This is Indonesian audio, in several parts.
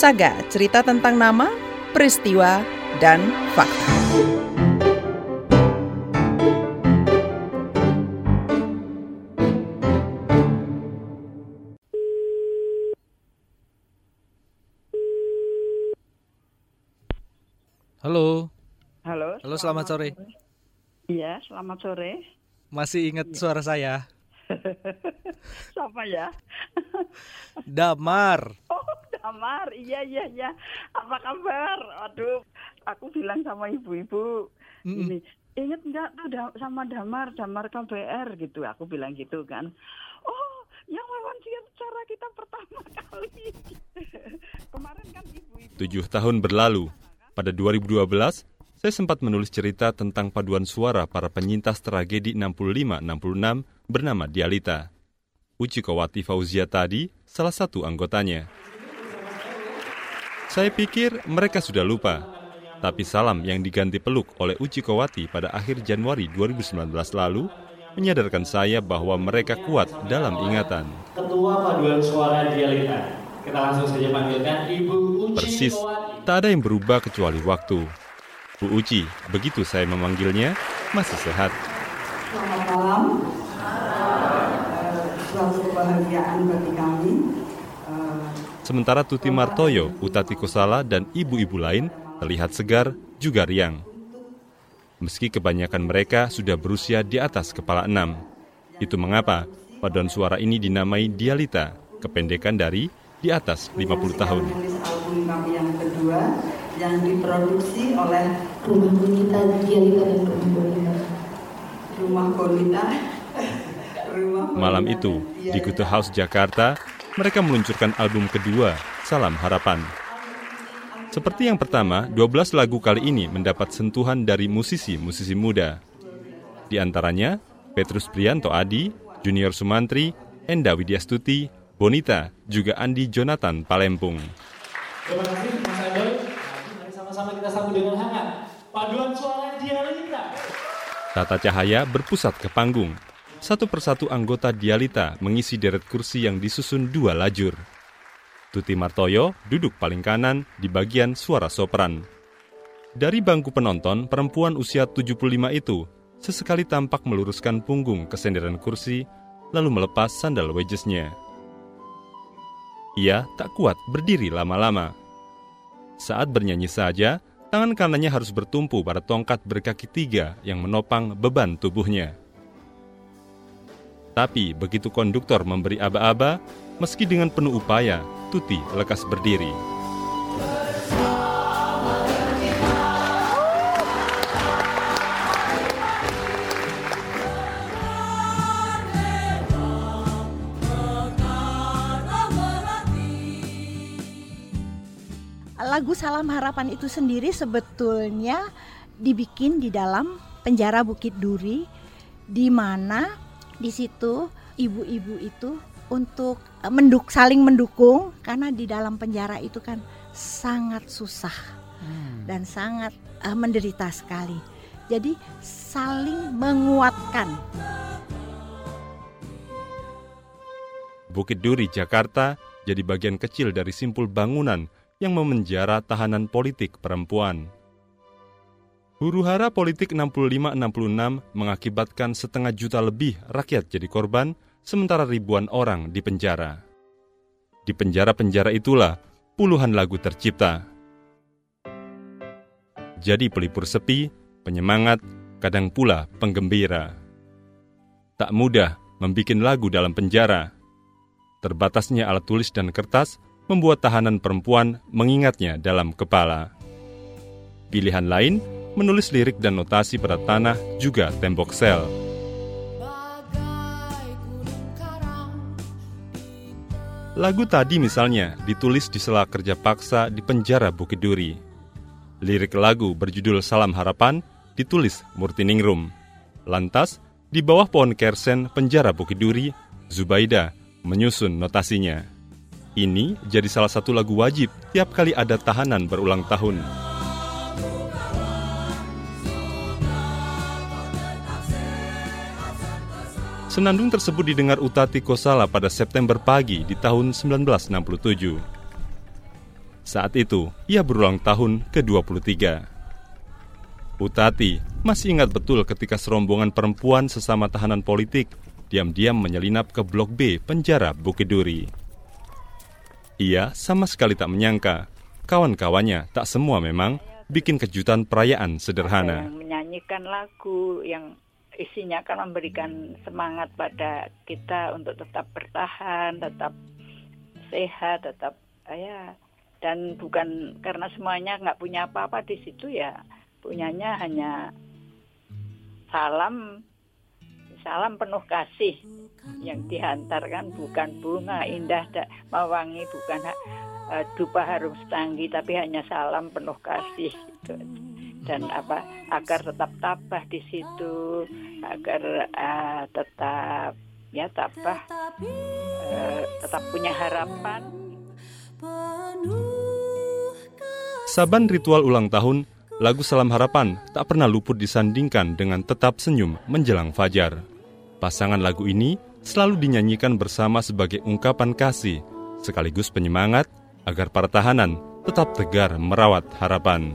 Saga, cerita tentang nama, peristiwa, dan fakta. Halo, Halo. halo selamat sore. Iya, selamat sore. Masih ingat suara saya? Siapa ya? Damar. Damar. Iya, iya, iya. Apa kabar? Aduh, aku bilang sama ibu-ibu Mm-mm. ini, inget nggak tuh da- sama Damar, Damar KBR gitu. Aku bilang gitu kan. Oh, yang wawancara kita pertama kali. Kemarin kan ibu-ibu. Tujuh tahun berlalu, pada 2012, saya sempat menulis cerita tentang paduan suara para penyintas tragedi 65-66 bernama Dialita. Uci Kowati Fauzia tadi salah satu anggotanya. Saya pikir mereka sudah lupa, tapi salam yang diganti peluk oleh Uci Kowati pada akhir Januari 2019 lalu menyadarkan saya bahwa mereka kuat dalam ingatan. Ketua Paduan Suara Dialita. Kita langsung saja panggilkan Ibu Uci Persis, Kowati. tak ada yang berubah kecuali waktu. Bu Uci, begitu saya memanggilnya, masih sehat. Selamat malam. Eh, Suatu kebahagiaan bagi kami. Sementara Tuti Martoyo, Utati Kosala, dan ibu-ibu lain terlihat segar juga riang. Meski kebanyakan mereka sudah berusia di atas kepala enam. Itu mengapa paduan suara ini dinamai Dialita, kependekan dari di atas 50 tahun. Album yang kedua yang diproduksi oleh rumah bonita Dialita dan rumah bonita Rumah Bonita. Rumah Malam itu, di Kutu House Jakarta, mereka meluncurkan album kedua, Salam Harapan. Seperti yang pertama, 12 lagu kali ini mendapat sentuhan dari musisi-musisi muda. Di antaranya, Petrus Prianto Adi, Junior Sumantri, Enda Widyastuti, Bonita, juga Andi Jonathan Palempung. Terima kasih Mas. Mari sama-sama kita sambut dengan hangat. Paduan Suara Dialita. Tata cahaya berpusat ke panggung. Satu persatu anggota Dialita mengisi deret kursi yang disusun dua lajur. Tuti Martoyo duduk paling kanan di bagian suara sopran. Dari bangku penonton, perempuan usia 75 itu sesekali tampak meluruskan punggung ke senderan kursi, lalu melepas sandal wedgesnya. Ia tak kuat berdiri lama-lama. Saat bernyanyi saja, tangan kanannya harus bertumpu pada tongkat berkaki tiga yang menopang beban tubuhnya. Tapi begitu konduktor memberi aba-aba, meski dengan penuh upaya, Tuti lekas berdiri. lagu Salam Harapan itu sendiri sebetulnya dibikin di dalam penjara Bukit Duri di mana di situ ibu-ibu itu untuk eh, menduk saling mendukung karena di dalam penjara itu kan sangat susah dan sangat eh, menderita sekali. Jadi saling menguatkan. Bukit Duri, Jakarta jadi bagian kecil dari simpul bangunan yang memenjara tahanan politik perempuan. Huru-hara politik 65-66 mengakibatkan setengah juta lebih rakyat jadi korban, sementara ribuan orang di penjara. Di penjara-penjara itulah puluhan lagu tercipta. Jadi pelipur sepi, penyemangat, kadang pula penggembira. Tak mudah membuat lagu dalam penjara. Terbatasnya alat tulis dan kertas membuat tahanan perempuan mengingatnya dalam kepala. Pilihan lain, menulis lirik dan notasi pada tanah juga tembok sel. Lagu tadi misalnya ditulis di sela kerja paksa di penjara Bukit Duri. Lirik lagu berjudul Salam Harapan ditulis Murtiningrum. Lantas, di bawah pohon kersen penjara Bukit Duri, Zubaida menyusun notasinya. Ini jadi salah satu lagu wajib tiap kali ada tahanan berulang tahun. Senandung tersebut didengar Utati Kosala pada September pagi di tahun 1967. Saat itu, ia berulang tahun ke-23. Utati masih ingat betul ketika serombongan perempuan sesama tahanan politik diam-diam menyelinap ke Blok B penjara Bukit Duri. Ia sama sekali tak menyangka, kawan-kawannya tak semua memang bikin kejutan perayaan sederhana. Menyanyikan lagu yang isinya akan memberikan semangat pada kita untuk tetap bertahan, tetap sehat, tetap ya dan bukan karena semuanya nggak punya apa-apa di situ ya punyanya hanya salam salam penuh kasih yang dihantarkan bukan bunga indah da, mewangi bukan uh, dupa harum setanggi tapi hanya salam penuh kasih gitu. Dan apa agar tetap tabah di situ agar uh, tetap ya tabah uh, tetap punya harapan Saban ritual ulang tahun, lagu Salam Harapan tak pernah luput disandingkan dengan tetap senyum menjelang fajar. Pasangan lagu ini selalu dinyanyikan bersama sebagai ungkapan kasih, sekaligus penyemangat agar para tahanan tetap tegar merawat harapan.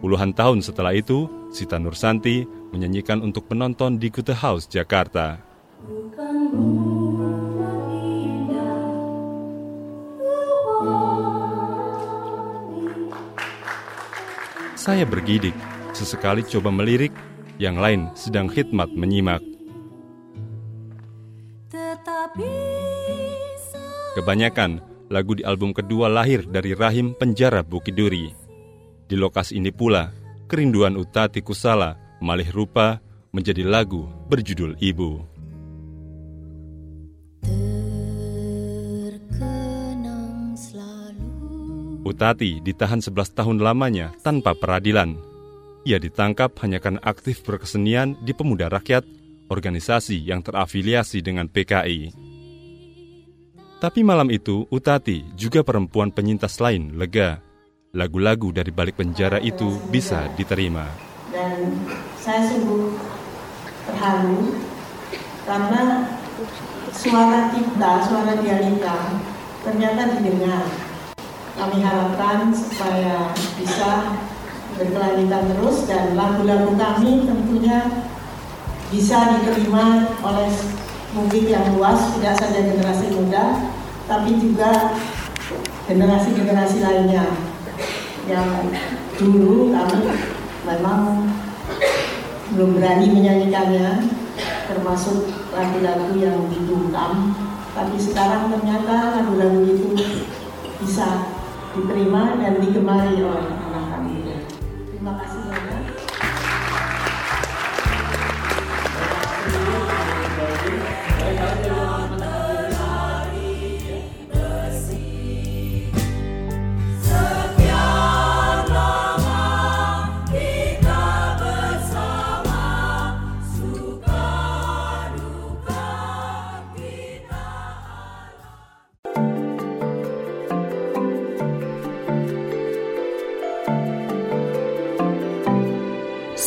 Puluhan tahun setelah itu, Sita Nursanti menyanyikan untuk penonton di Kute House, Jakarta. Bukan Saya bergidik, sesekali coba melirik, yang lain sedang khidmat menyimak. Kebanyakan lagu di album kedua lahir dari rahim penjara Bukit Duri. Di lokasi ini pula, kerinduan Utati Kusala malih rupa menjadi lagu berjudul Ibu. Utati ditahan 11 tahun lamanya tanpa peradilan. Ia ditangkap hanya karena aktif berkesenian di Pemuda Rakyat, organisasi yang terafiliasi dengan PKI. Tapi malam itu, Utati juga perempuan penyintas lain lega. Lagu-lagu dari balik penjara itu bisa diterima. Dan saya sungguh terharu karena suara kita, suara dialita ternyata didengar kami harapkan supaya bisa berkelanjutan terus dan lagu-lagu kami tentunya bisa diterima oleh publik yang luas, tidak saja generasi muda, tapi juga generasi-generasi lainnya yang dulu kami memang belum berani menyanyikannya, termasuk lagu-lagu yang dibungkam, tapi sekarang ternyata lagu-lagu itu bisa diterima dan digemari oleh